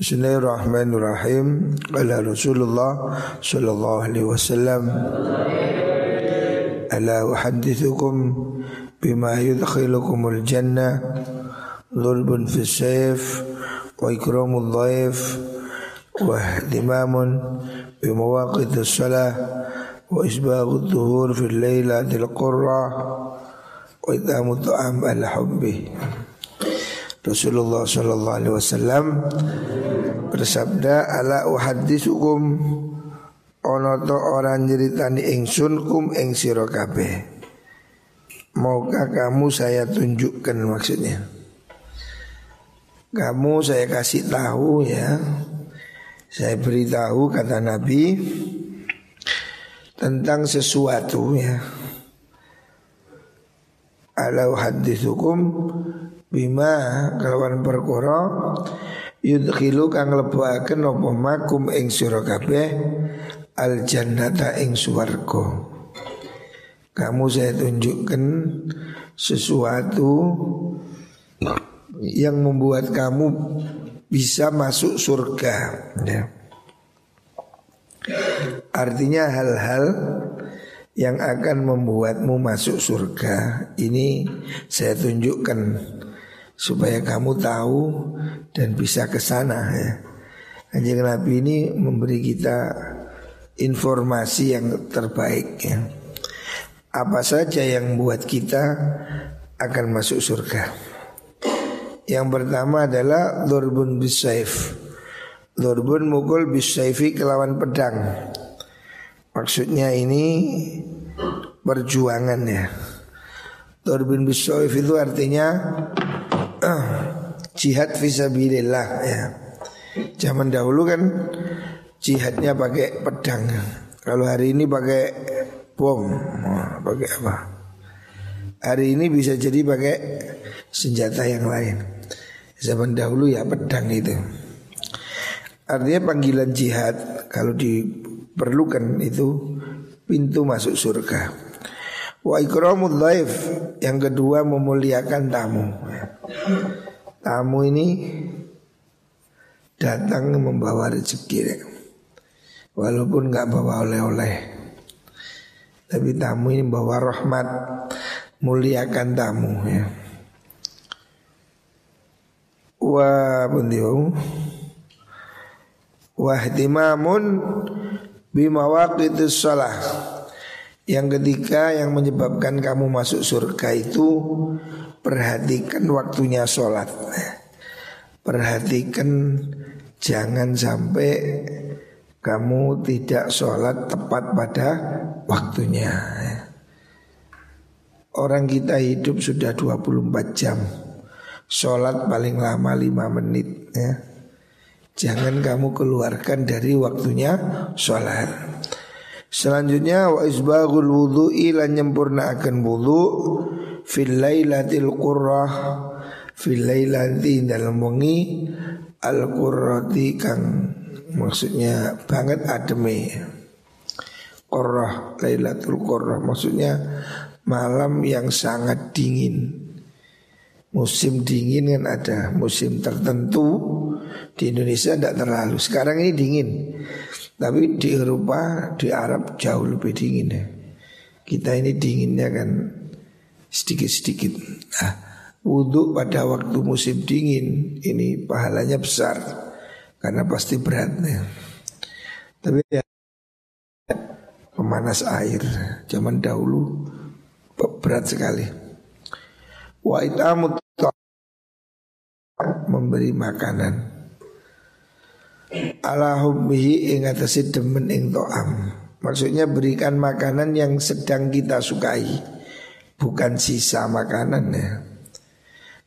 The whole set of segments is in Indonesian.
Bismillahirrahmanirrahim. Qala Rasulullah sallallahu alaihi wasallam Ala uhaddithukum bima yudkhilukumul jannah Dhulbun fi sayf wa ikramul dhaif wa ihtimamun bimawaqit as-salah wa isbaghud dhuhur fil lailatil qurra wa itamu ta'am ala hubbi Rasulullah sallallahu alaihi wasallam bersabda ala uhaddisukum ana to ora nyeritani ingsun kum ing maukah kamu saya tunjukkan maksudnya. Kamu saya kasih tahu ya. Saya beritahu kata Nabi tentang sesuatu ya. Ala uhaddisukum bima kelawan perkara yudkhilu kang lebuaken apa makum ing sira kabeh al jannata ing swarga kamu saya tunjukkan sesuatu yang membuat kamu bisa masuk surga ya. Artinya hal-hal yang akan membuatmu masuk surga ini saya tunjukkan supaya kamu tahu dan bisa ke sana ya. Anjing Nabi ini memberi kita informasi yang terbaik ya. Apa saja yang membuat kita akan masuk surga. Yang pertama adalah Lurbun bisaif. Lurbun mukul bisaifi kelawan pedang. Maksudnya ini perjuangan ya. Lurbun bisaif itu artinya jihad visabilillah ya. Zaman dahulu kan jihadnya pakai pedang. Kalau hari ini pakai bom, pakai apa? Hari ini bisa jadi pakai senjata yang lain. Zaman dahulu ya pedang itu. Artinya panggilan jihad kalau diperlukan itu pintu masuk surga. Wa ikramul dhaif. Yang kedua memuliakan tamu. Tamu ini datang membawa rezeki. Walaupun nggak bawa oleh-oleh. Tapi tamu ini bawa rahmat. Muliakan tamu ya. Wa bundiu Wahtimamun Bimawaqitis salah Yang ketiga yang menyebabkan kamu masuk surga itu Perhatikan waktunya sholat Perhatikan jangan sampai kamu tidak sholat tepat pada waktunya. Orang kita hidup sudah 24 jam Sholat paling lama 5 menit ya. Jangan kamu keluarkan dari waktunya sholat Selanjutnya wa isbagul wudhu'i lan nyempurnaaken wudhu fil lailatil qurrah fil lailati dalam wengi al qurrati kang maksudnya banget ademe. Qurrah lailatul qurrah maksudnya malam yang sangat dingin. Musim dingin kan ada musim tertentu di Indonesia tidak terlalu. Sekarang ini dingin, tapi di Eropa, di Arab jauh lebih dingin ya. Kita ini dinginnya kan sedikit-sedikit. Nah, wudhu pada waktu musim dingin ini pahalanya besar karena pasti beratnya. Tapi ya pemanas air zaman dahulu berat sekali. Wa itamu memberi makanan ala hubbihi ing atase demen ing to'am. Maksudnya berikan makanan yang sedang kita sukai Bukan sisa makanan ya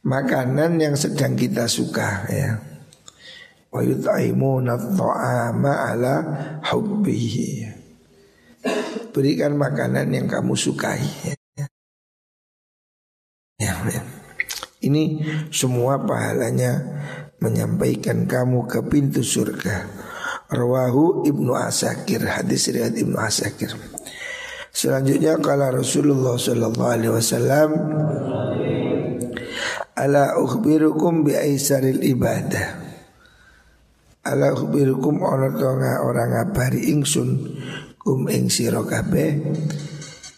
Makanan yang sedang kita suka ya Wa yut'imuna ta'ama ala hubbihi Berikan makanan yang kamu sukai ya. Ya, ya. Ini semua pahalanya menyampaikan kamu ke pintu surga. Rawahu Ibnu Asakir hadis riwayat Ibnu Asakir. Selanjutnya kala Rasulullah sallallahu alaihi wasallam Ala ukhbirukum bi aisaril ibadah Ala khbirukum ana to orang ngabari ingsun kum ing sira kabeh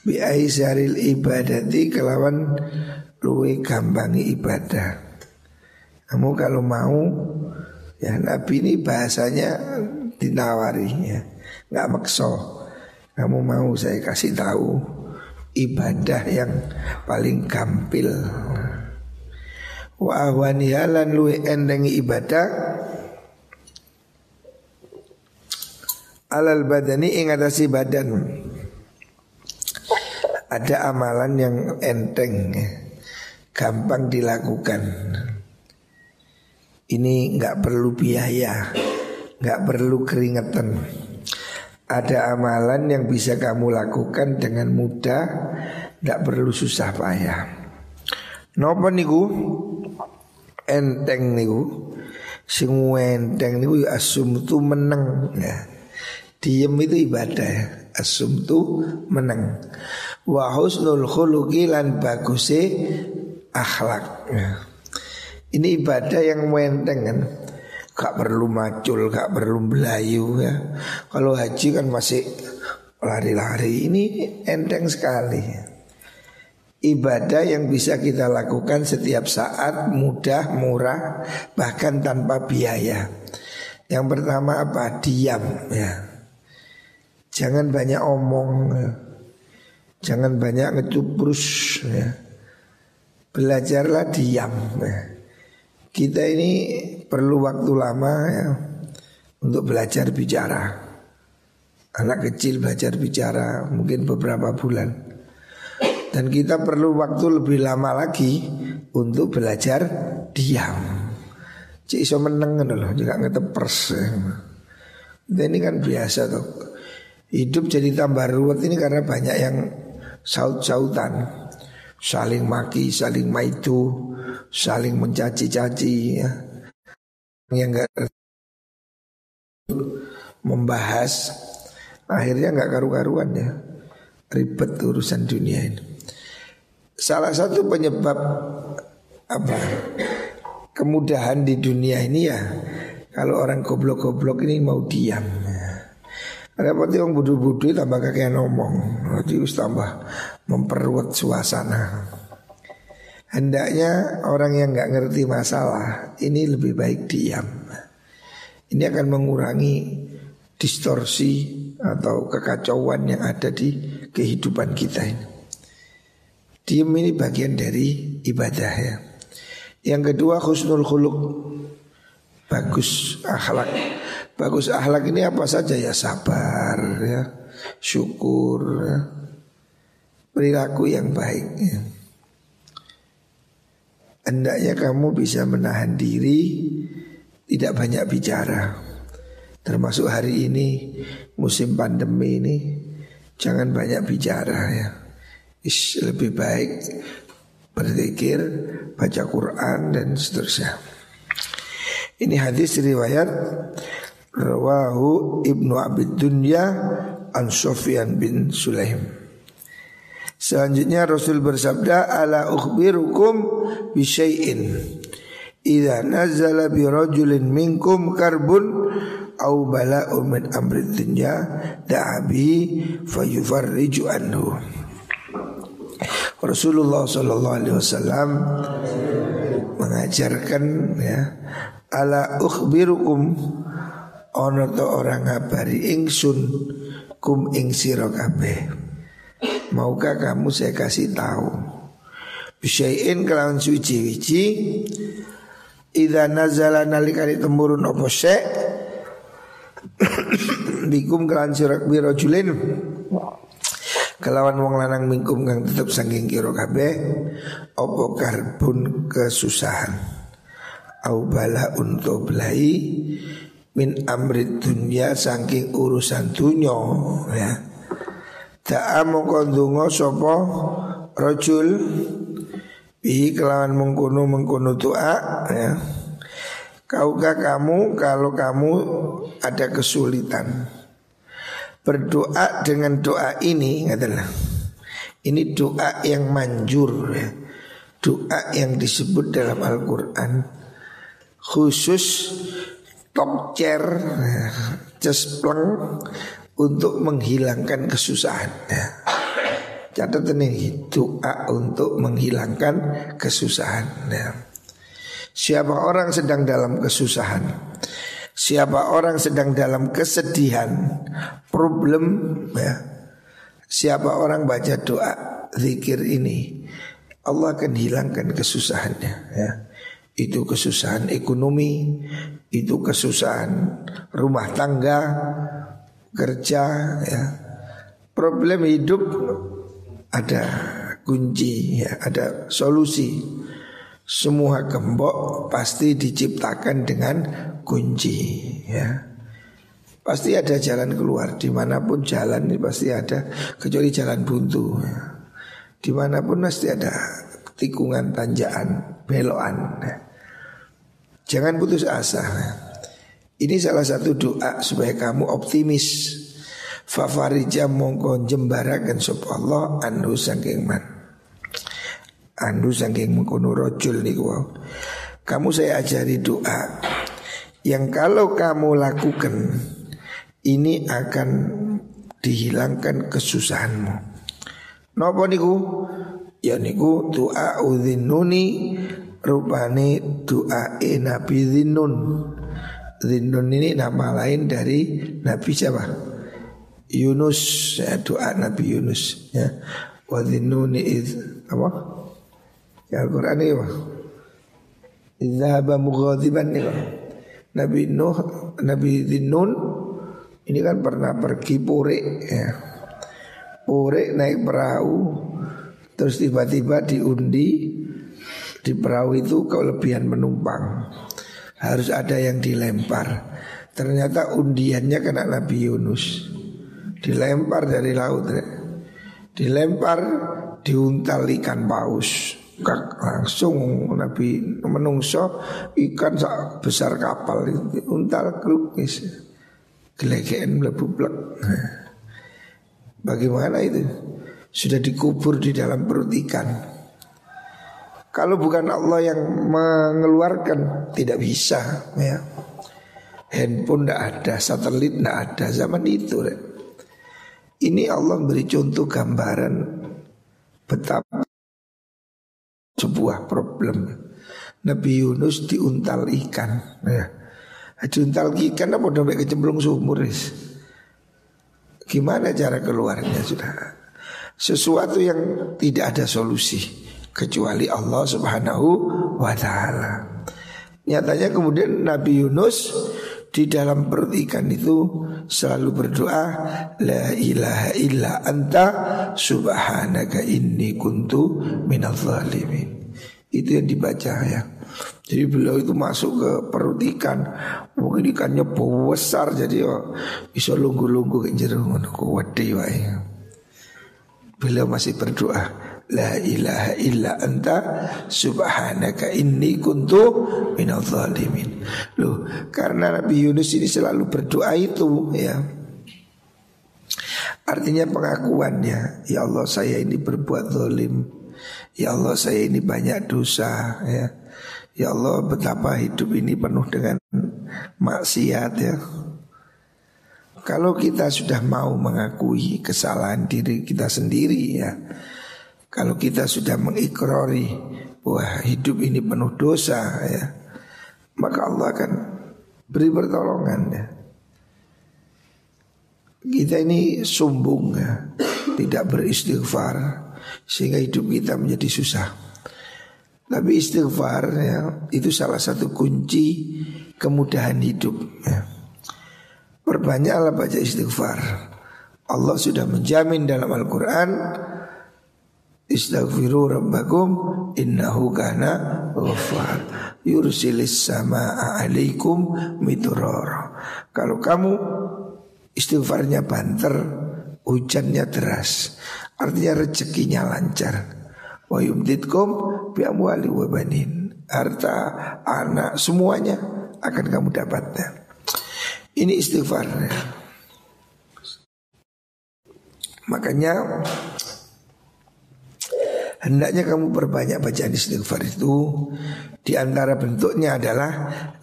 bi aisaril ibadati kelawan luwe gampangi ibadah. Kamu kalau mau ya Nabi ini bahasanya dinawari ya, nggak makso. Kamu mau saya kasih tahu ibadah yang paling gampil. Wa ahwanihalan luwe endengi ibadah alal badani ing atasi badan. Ada amalan yang enteng, ya. gampang dilakukan. Ini nggak perlu biaya, nggak perlu keringetan. Ada amalan yang bisa kamu lakukan dengan mudah, nggak perlu susah payah. Nopo niku enteng niku, sing enteng niku ya asum tu meneng ya. Diem itu ibadah ya. Asum tu menang Wa husnul khuluqi lan baguse akhlak ya. Ini ibadah yang menteng kan Gak perlu macul, gak perlu belayu ya Kalau haji kan masih lari-lari Ini enteng sekali Ibadah yang bisa kita lakukan setiap saat mudah, murah, bahkan tanpa biaya. Yang pertama apa? Diam ya. Jangan banyak omong ya. Jangan banyak ngecuprus ya. Belajarlah diam ya. Kita ini perlu waktu lama ya Untuk belajar bicara. Anak kecil belajar bicara mungkin beberapa bulan. Dan kita perlu waktu lebih lama lagi Untuk belajar diam. Cik iso meneng loh, juga ngetepers ya. Ini kan biasa tuh Hidup jadi tambah ruwet ini karena banyak yang saut-sautan. Saling maki, saling maitu, saling mencaci-caci ya. Yang enggak membahas Akhirnya nggak karu-karuan ya. Ribet urusan dunia ini. Salah satu penyebab apa? Kemudahan di dunia ini ya kalau orang goblok-goblok ini mau diam Repot yang budu-budu tambah kakek ngomong. Nanti tambah memperluat suasana Hendaknya orang yang nggak ngerti masalah Ini lebih baik diam. Ini akan mengurangi distorsi atau kekacauan yang ada di kehidupan kita ini. Diam ini bagian dari ibadah ya. Yang kedua khusnul khuluk Bagus akhlak. Bagus akhlak ini apa saja ya? Sabar ya, syukur ya. Perilaku yang baik ya. Hendaknya kamu bisa menahan diri Tidak banyak bicara. Termasuk hari ini Musim pandemi ini Jangan banyak bicara ya. Is, Lebih baik Berzikir Baca Quran dan seterusnya. Ini hadis riwayat Rawahu Ibnu Abid Dunya An Sofyan bin Sulaim Selanjutnya Rasul bersabda Ala ukhbirukum bisyai'in Idza nazala bi rajulin minkum karbun au bala'u min amri dunya da'abi fayufarriju anhu Rasulullah sallallahu alaihi wasallam mengajarkan ya ala ukhbirukum Ono to orang ngabari ingsun kum ing sira kabeh. Maukah kamu saya kasih tahu? Bisain kelawan suci-wici Ida nazala nalikani temurun opo syek Bikum kelawan sirak birojulin Kelawan wong lanang mingkum kang tetep sangking kiro kabeh Opo karbun kesusahan? Au bala untuk belai min amri dunya saking urusan dunya ya Ta'a mongko ndonga sapa rajul? Bihi kelawan mengkono mengkono doa ya. Kaukah kamu kalau kamu ada kesulitan? Berdoa dengan doa ini adalah Ini doa yang manjur ya. Doa yang disebut dalam Al-Quran Khusus top chair cespleng untuk menghilangkan kesusahan. Ya. Catatan ini doa untuk menghilangkan kesusahan. Ya. Siapa orang sedang dalam kesusahan, siapa orang sedang dalam kesedihan, problem, ya. Siapa orang baca doa zikir ini, Allah akan hilangkan kesusahannya. Ya. Itu kesusahan ekonomi, itu kesusahan rumah tangga, kerja, ya. Problem hidup ada kunci ya, ada solusi. Semua gembok pasti diciptakan dengan kunci ya. Pasti ada jalan keluar di mana pun jalan ini pasti ada kecuali jalan buntu. Ya. Di mana pun pasti ada tikungan, tanjakan, belokan. Ya. Jangan putus asa. Ya. Ini salah satu doa supaya kamu optimis. Fafarija mongko jembarakan sop Allah anhu sangking man. Anhu sangking mengkono rojul niku Kamu saya ajari doa Yang kalau kamu lakukan Ini akan dihilangkan kesusahanmu. Nopo niku? Ya niku doa udhinuni Rupani doa e Nabi Zinnun Zinnun ini nama lain dari Nabi siapa? Yunus. Ya, doa Nabi Yunus ya. Wa id apa? Ya Al-Qur'an ini apa? Idzahaba mughadiban nih Nabi Nuh Nabi Dhinnun ini kan pernah pergi pure ya. Pure naik perahu terus tiba-tiba diundi di perahu itu kelebihan penumpang harus ada yang dilempar. Ternyata undiannya kena Nabi Yunus. Dilempar dari laut dilempar diuntal ikan paus langsung Nabi menungso ikan besar kapal untal kelukis gelegean melebublek bagaimana itu? Sudah dikubur di dalam perut ikan kalau bukan Allah yang mengeluarkan tidak bisa ya handphone tidak ada satelit tidak ada zaman itu. Ini Allah beri contoh gambaran betapa sebuah problem. Nabi Yunus diuntal ikan. Ya. Diuntal ikan apa udah kecemplung sumur Gimana cara keluarnya sudah? Sesuatu yang tidak ada solusi kecuali Allah Subhanahu wa taala. Nyatanya kemudian Nabi Yunus di dalam perut ikan itu selalu berdoa la ilaha illa anta subhanaka inni kuntu minal zalimin. Itu yang dibaca ya. Jadi beliau itu masuk ke perut ikan Mungkin ikannya besar jadi oh, bisa lunggu-lunggu ke jeruk Beliau masih berdoa La ilaha illa anta subhanaka inni kuntu minal zalimin. Loh, karena Nabi Yunus ini selalu berdoa itu ya. Artinya pengakuannya, ya Allah saya ini berbuat zalim. Ya Allah saya ini banyak dosa ya. Ya Allah betapa hidup ini penuh dengan maksiat ya. Kalau kita sudah mau mengakui kesalahan diri kita sendiri ya kalau kita sudah mengikrori Wah hidup ini penuh dosa ya Maka Allah akan beri pertolongan ya. Kita ini sombong ya Tidak beristighfar Sehingga hidup kita menjadi susah. Tapi istighfar ya Itu salah satu kunci kemudahan hidup ya. Perbanyaklah baca istighfar. Allah sudah menjamin dalam Al-Quran Istaghfiru rabbakum innahu kana ghaffar yursilis sama alaikum mitror. Kalau kamu istighfarnya banter, hujannya deras, artinya rezekinya lancar. Wa yumditkum bi amwali wa banin. Harta, anak, semuanya akan kamu dapatkan. Ini istighfarnya. Makanya Hendaknya kamu perbanyak bacaan istighfar itu. Di antara bentuknya adalah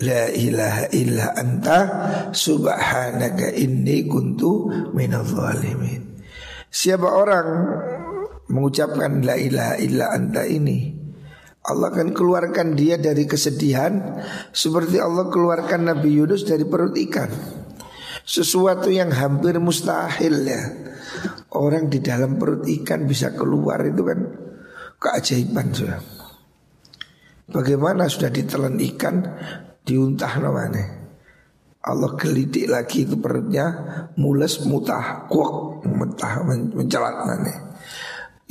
La ilaha illa anta subhanaka inni kuntu minal zalimin. Siapa orang mengucapkan la ilaha illa anta ini Allah akan keluarkan dia dari kesedihan Seperti Allah keluarkan Nabi Yunus dari perut ikan. Sesuatu yang hampir mustahil ya. Orang di dalam perut ikan bisa keluar itu kan keajaiban sudah Bagaimana sudah ditelan ikan diuntah namanya Allah gelidik lagi itu perutnya mules mutah kuak mentah mencelat namanya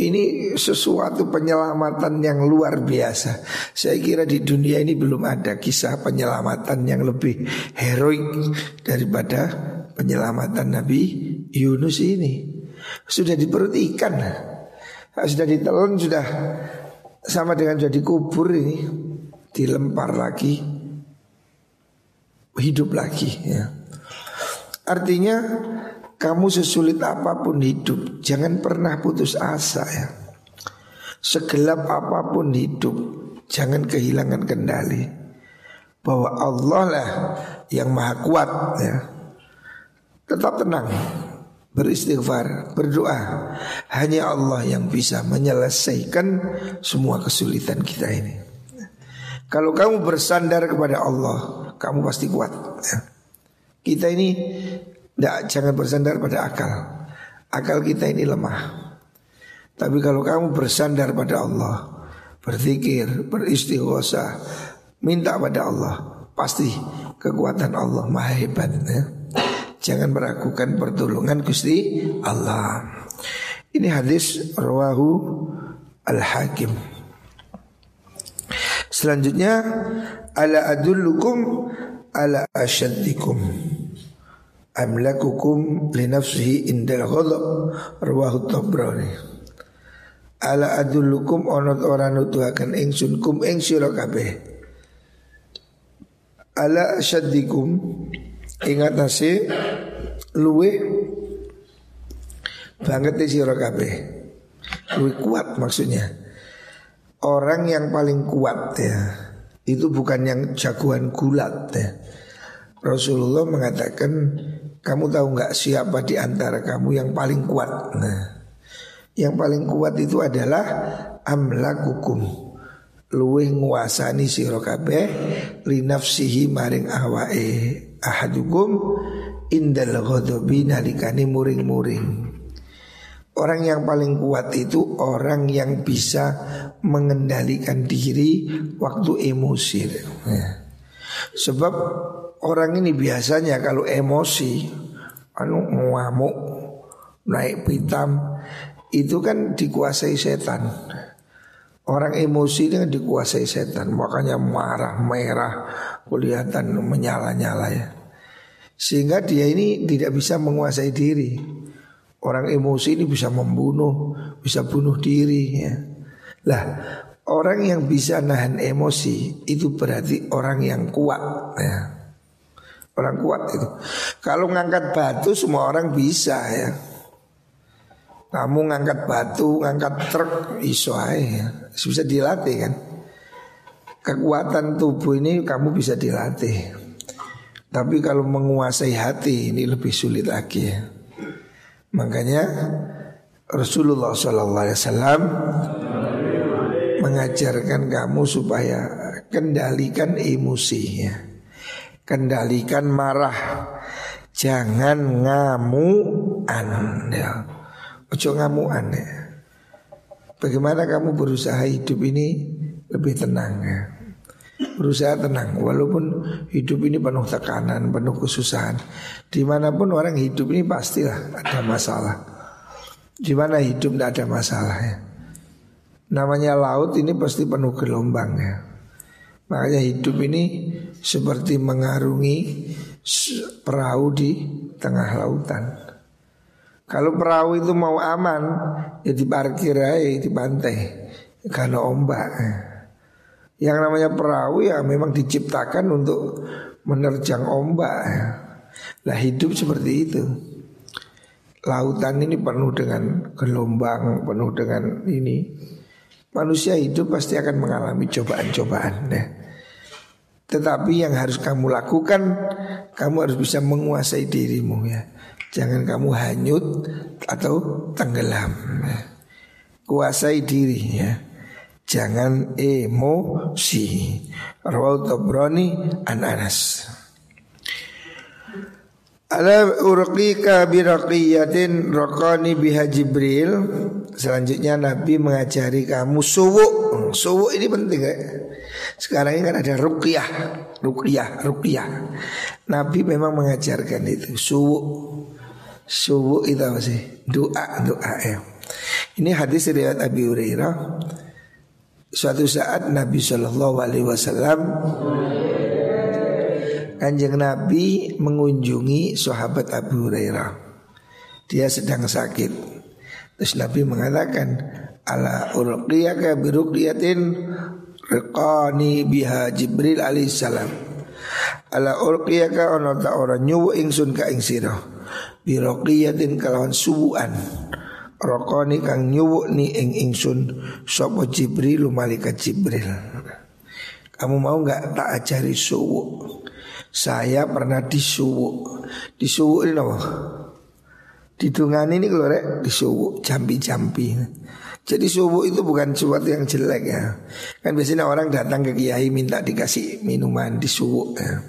ini sesuatu penyelamatan yang luar biasa. Saya kira di dunia ini belum ada kisah penyelamatan yang lebih heroik daripada penyelamatan Nabi Yunus ini. Sudah diperut ikan, sudah ditelan, sudah sama dengan jadi kubur ini, dilempar lagi, hidup lagi. Ya. Artinya kamu sesulit apa pun hidup Jangan pernah putus asa ya Segelap apa pun hidup Jangan kehilangan kendali Bahwa Allah lah yang maha kuat ya Tetap tenang Beristighfar, berdoa Hanya Allah yang bisa menyelesaikan semua kesulitan kita ini Kalau kamu bersandar kepada Allah Kamu pasti kuat. Kita ini tidak, jangan bersandar pada akal. Akal kita ini lemah. Tapi kalau kamu bersandar pada Allah, berzikir, beristighosa, minta pada Allah, pasti kekuatan Allah maha hebat. Ya. Jangan meragukan pertolongan Gusti Allah. Ini hadis rawahu Al-Hakim. Selanjutnya ala adullukum ala asyaddikum? Amlakukum li nafsihi indal ghadab rawahu tabrani. Ala adullukum onot ora nutuhaken ingsun kum ing sira kabeh? Ala asyaddikum ingat nasi luwe banget di sira kabeh. Luwe kuat maksudnya. Orang yang paling kuat ya itu bukan yang jagoan gulat ya. Rasulullah mengatakan kamu tahu nggak siapa di antara kamu yang paling kuat? Nah, yang paling kuat itu adalah amlakukum. Luweh nguasani sira kabeh li nafsihi maring awake ahadukum indal ghadabi nalikane muring-muring. Orang yang paling kuat itu orang yang bisa mengendalikan diri waktu emosi. Nah, sebab orang ini biasanya kalau emosi anu ngamuk naik pitam itu kan dikuasai setan. Orang emosi ini dikuasai setan, makanya marah, merah, kelihatan menyala-nyala ya. Sehingga dia ini tidak bisa menguasai diri. Orang emosi ini bisa membunuh, bisa bunuh diri ya. Lah, orang yang bisa nahan emosi itu berarti orang yang kuat ya. Orang kuat itu. Kalau ngangkat batu semua orang bisa ya. Kamu ngangkat batu, ngangkat truk iso aja. Bisa dilatih kan. Kekuatan tubuh ini kamu bisa dilatih. Tapi kalau menguasai hati ini lebih sulit lagi ya. Makanya Rasulullah SAW mengajarkan kamu supaya kendalikan emosinya. Kendalikan marah Jangan ngamuan ya. Ojo ngamuan ya. Bagaimana kamu berusaha hidup ini lebih tenang ya. Berusaha tenang Walaupun hidup ini penuh tekanan Penuh kesusahan Di mana pun orang hidup ini pastilah ada masalah Di mana hidup tidak ada masalah ya Namanya laut ini pasti penuh gelombang ya Makanya hidup ini seperti mengarungi perahu di tengah lautan. Kalau perahu itu mau aman, ya diparkir aja di pantai karena ombak. Yang namanya perahu ya memang diciptakan untuk menerjang ombak. Lah hidup seperti itu. Lautan ini penuh dengan gelombang, penuh dengan ini. Manusia hidup pasti akan mengalami cobaan-cobaan ya. Tetapi yang harus kamu lakukan Kamu harus bisa menguasai dirimu ya Jangan kamu hanyut atau tenggelam. Kuasai diri ya. Jangan emosi. Rawal Tabrani an Anas. Ala urqika biraqiyatin raqani biha Jibril. Selanjutnya Nabi mengajari kamu suwu Suwu ini penting ya. Sekarang ini kan ada ruqyah Ruqyah, ruqyah. Nabi memang mengajarkan itu Suwu Suwu itu apa sih? Doa, doa ya Ini hadis riwayat Abi Hurairah Suatu saat Nabi Shallallahu Alaihi Wasallam Kanjeng Nabi mengunjungi sahabat Abu Hurairah. Dia sedang sakit. Terus Nabi mengatakan, "Ala urqiyaka bi ruqyatin riqani biha Jibril alaihissalam." Ala urqiyaka ana ta ora nyuwu ingsun ka ing sira. Bi ruqyatin kalawan suwuan. Rokoni kang nyuwu ni ing ingsun sapa Jibril malaikat Jibril. Kamu mau nggak tak ajari suwu? Saya pernah disuwu Disuwu ini apa? Didungani ini kalau rek disuwu Jampi-jampi Jadi suwu itu bukan sesuatu yang jelek ya Kan biasanya orang datang ke kiai Minta dikasih minuman disuwu ya.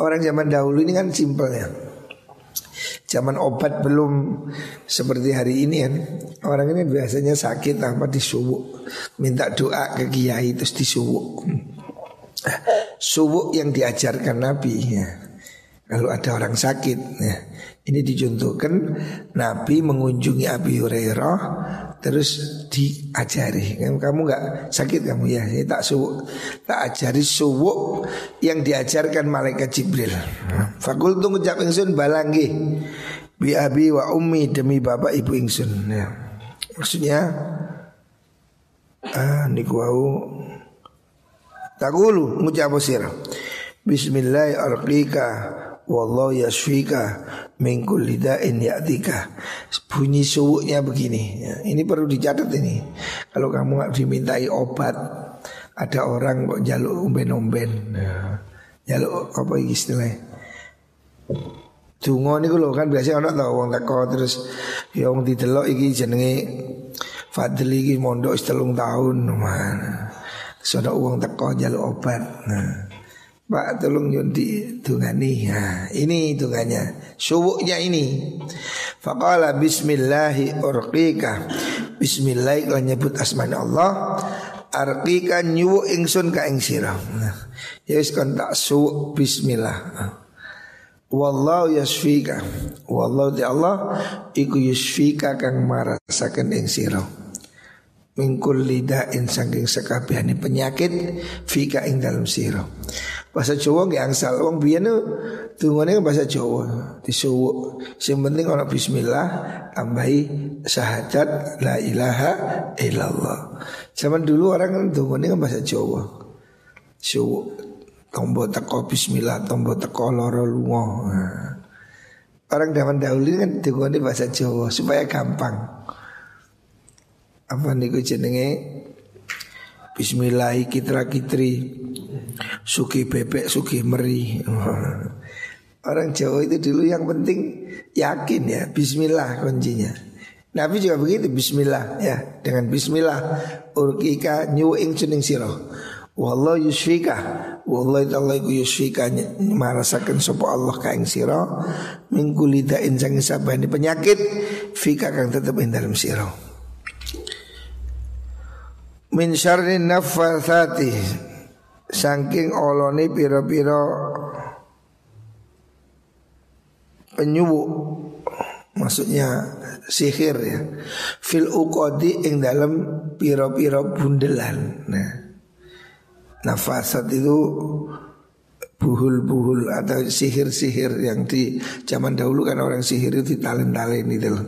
Orang zaman dahulu ini kan simpel ya Zaman obat belum seperti hari ini kan Orang ini biasanya sakit tanpa disuwu Minta doa ke kiai terus disuwu Subuh yang diajarkan Nabi ya. Kalau ada orang sakit ya. Ini dicontohkan Nabi mengunjungi Abi Hurairah Terus diajari. Kamu nggak sakit kamu ya? Ini tak subuh Tak ajari subuh Yang diajarkan malaikat Jibril. Fakul tunggu ingsun balanggi Bi abi wa ummi demi bapak ibu ingsun. Ya. Maksudnya ah, Niku Takulu ngucap sira. Bismillah arqika wallahu yasfika min kulli da'in ya'tika. Bunyi suwuknya begini. Ya, ini perlu dicatat ini. Kalau kamu nggak dimintai obat, ada orang kok jaluk umben-umben. Ya. Jaluk apa istilahnya? Dungo niku lho kan biasa ana tau wong teko terus ya wong didelok iki jenenge Fadli iki mondok telung tahun. Soda uang teko jalur obat. Nah, Pak tolong nyundi tungani. Nah, ini tunganya. Subuhnya ini. Faqala bismillahi urqika. Bismillah kalau nyebut asmani Allah. Arqika nyuwu ingsun ka ing sira. Nah, ya wis kon tak suwuk bismillah. Wallahu yasfika. Wallahu di Allah iku yasfika kang marasaken ing sira mingkul lidain saking sekabehane penyakit fika ing dalam sira. Bahasa Jawa nggih angsal wong biyen tungone bahasa Jawa disuwuk. Sing penting ana bismillah tambahi syahadat la ilaha illallah. Zaman dulu orang kan tungone kan bahasa Jawa. Suwuk tombo teko bismillah tombo teko loro lunga. Nah. Orang zaman dahulu kan tungone bahasa Jawa supaya gampang apa niku jenenge? Bismillah kitra kitri Suki bebek suki meri. Orang Jawa itu dulu yang penting yakin ya Bismillah kuncinya. Nabi juga begitu Bismillah ya Dengan Bismillah. Urkika nyu ing cuning siro Wallahu yusfika. Wallahu ta'ala iku yusfika Marasakan sopo Allah ka ing siro Mingkulida insang sabani penyakit Fika kang tetap ing dalam siro min syarri naffatsati saking olone pira-pira penyuwu maksudnya sihir ya fil uqadi ing dalam pira-pira bundelan. Nah nafasat itu buhul-buhul atau sihir-sihir yang di zaman dahulu kan orang sihir itu talen-talen itu loh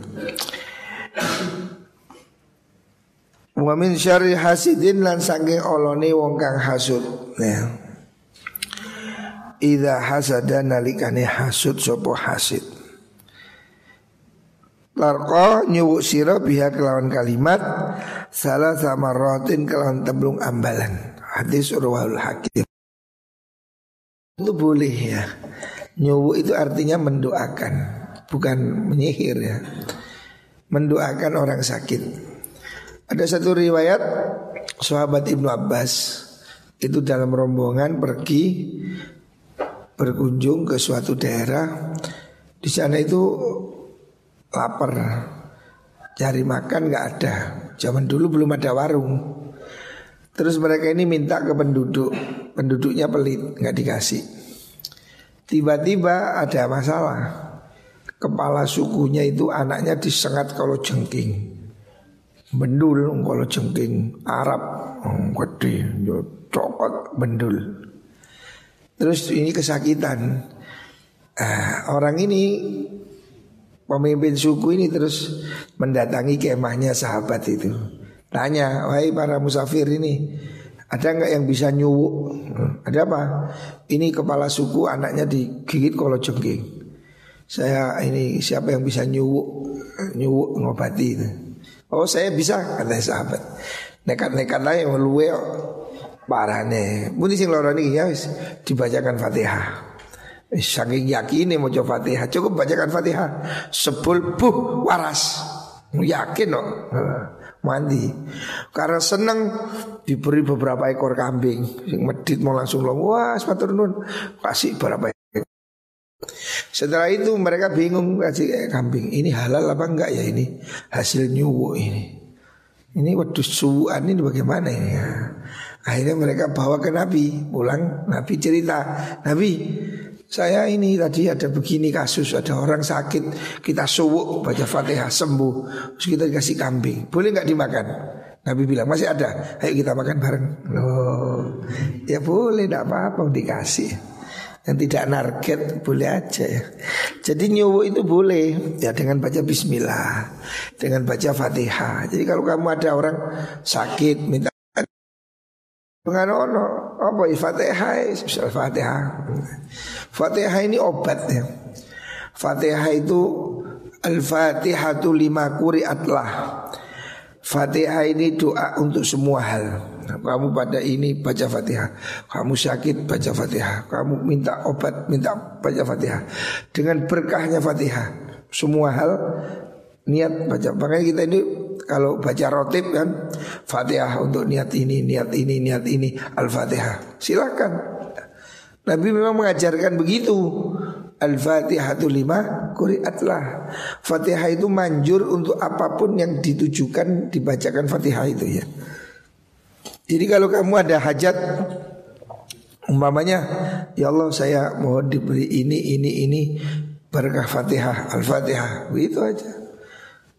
Wa min syarri hasidin lan saking olone wong kang hasud. Ya. Idza hasada nalikane hasud sapa hasid. Tarko nyuwuk siro biha kelawan kalimat Salah sama rotin kelawan temblung ambalan Hadis urwahul hakim Itu boleh ya Nyuwuk itu artinya mendoakan Bukan menyihir ya Mendoakan orang sakit Ada satu riwayat Sahabat Ibnu Abbas Itu dalam rombongan pergi Berkunjung ke suatu daerah. Di sana itu lapar cari makan nggak ada. Zaman dulu belum ada warung. Terus mereka ini minta ke penduduk penduduknya pelit nggak dikasih. Tiba-tiba ada masalah. Kepala sukunya itu anaknya disengat kalau jengking bendul kalau jengking Arab oh, gede cokot bendul terus ini kesakitan uh, orang ini Pemimpin suku ini terus mendatangi kemahnya sahabat itu. Tanya, wahai para musafir ini, ada nggak yang bisa nyuwuk? Ada apa? Ini kepala suku anaknya digigit kalau jengking. Saya ini siapa yang bisa nyuwuk nyuwuk ngobati itu? Oh saya bisa kata sahabat. Nekat-nekat lah yang luwe parah nih. Muni sing loro ya dibacakan Fatihah. Saking yakin mau coba fatihah. Cukup bacakan fatihah. Sebul buh waras. Yakin kok. Mandi. Karena seneng diberi beberapa ekor kambing. Yang medit mau langsung long Wah sepatu nun. Kasih beberapa ekor Setelah itu mereka bingung kasih kambing Ini halal apa enggak ya ini? Hasil nyuwu ini. Ini wedus suwuan ini bagaimana ini? Ya. Akhirnya mereka bawa ke Nabi Pulang. Nabi cerita Nabi saya ini tadi ada begini kasus Ada orang sakit Kita suwuk baca fatihah sembuh Terus kita dikasih kambing. Boleh nggak dimakan? Nabi bilang masih ada Ayo kita makan bareng. Loh, Ya boleh tidak apa-apa dikasih Yang tidak narget boleh aja ya. Jadi nyuwuk itu boleh. Ya dengan baca bismillah Dengan baca fatihah. Jadi kalau kamu ada orang sakit Minta Penganono apa Fatihah misal Fatihah. Fatihah ini obat ya. Fatihah itu Al-Fatihatu lima kuri'atlah Fatihah ini doa untuk semua hal Kamu pada ini baca Fatihah. Kamu sakit baca Fatihah. Kamu minta obat minta baca Fatihah. Dengan berkahnya Fatihah. Semua hal niat baca. Makanya kita ini kalau baca rotib kan Fatihah untuk niat ini, niat ini, niat ini Al-Fatihah. Silahkan Nabi memang mengajarkan begitu. Al-Fatihah itu lima Kuriatlah. Fatihah itu manjur untuk apa pun yang ditujukan Dibacakan Fatihah itu ya Jadi kalau kamu ada hajat Umpamanya Ya Allah saya mohon diberi ini, ini, ini Berkah Fatihah, Al-Fatihah. Begitu aja.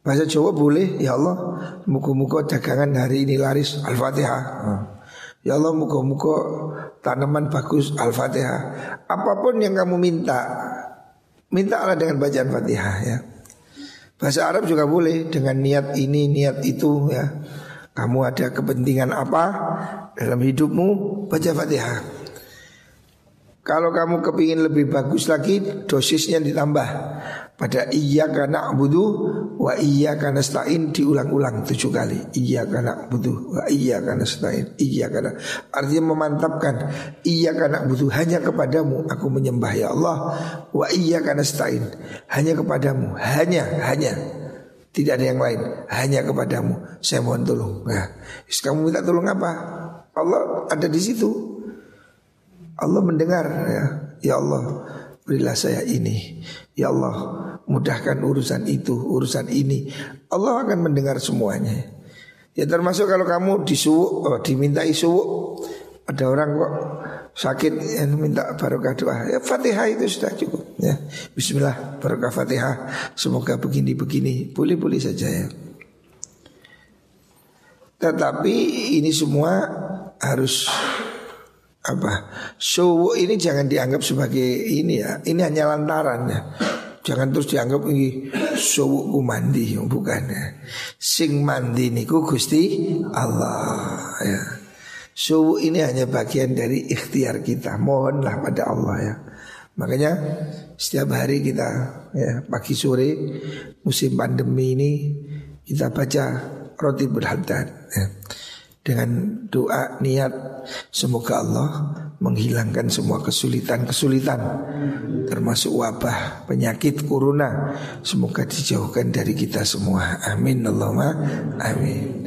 Bahasa Jawa boleh Ya Allah Muka-muka dagangan hari ini laris Al-Fatihah. Ya Allah muka-muka tanaman bagus Al-Fatihah. Apa pun yang kamu minta minta Allah dengan bacaan Fatihah ya. Bahasa Arab juga boleh Dengan niat ini niat itu ya Kamu ada kepentingan apa Dalam hidupmu? Baca Fatihah. Kalau kamu kepingin lebih bagus lagi Dosisnya ditambah. Pada iya karena budu wa iya karena stain diulang-ulang tujuh kali. Iya karena budu wa iya karena stain iya karena artinya memantapkan. Iya karena budu hanya kepadamu aku menyembah ya Allah. Wa iya karena stain hanya kepadamu. Hanya hanya tidak ada yang lain. Hanya kepadamu. Saya mohon tolong. Nah kamu minta tolong apa? Allah ada di situ. Allah mendengar ya. Ya Allah berilah saya ini. Ya Allah mudahkan urusan itu, urusan ini. Allah akan mendengar semuanya. Ya termasuk kalau kamu disuwuk, oh, diminta suwuk, ada orang kok sakit yang minta barokah doa. Ya Fatihah itu sudah cukup ya. Bismillah barokah Fatihah. Semoga begini-begini. Boleh-boleh saja ya. Tetapi ini semua harus apa? Suwuk ini jangan dianggap sebagai ini ya. Ini hanya lantaran ya. Jangan terus dianggap ini suwukku mandi bukan ya. Sing mandi niku Gusti Allah ya. Suwu ini hanya bagian dari ikhtiar kita. Mohonlah pada Allah ya. Makanya setiap hari kita ya pagi sore musim pandemi ini kita baca roti berhadat ya. dengan doa niat semoga Allah menghilangkan semua kesulitan-kesulitan termasuk wabah penyakit corona semoga dijauhkan dari kita semua amin Allahumma amin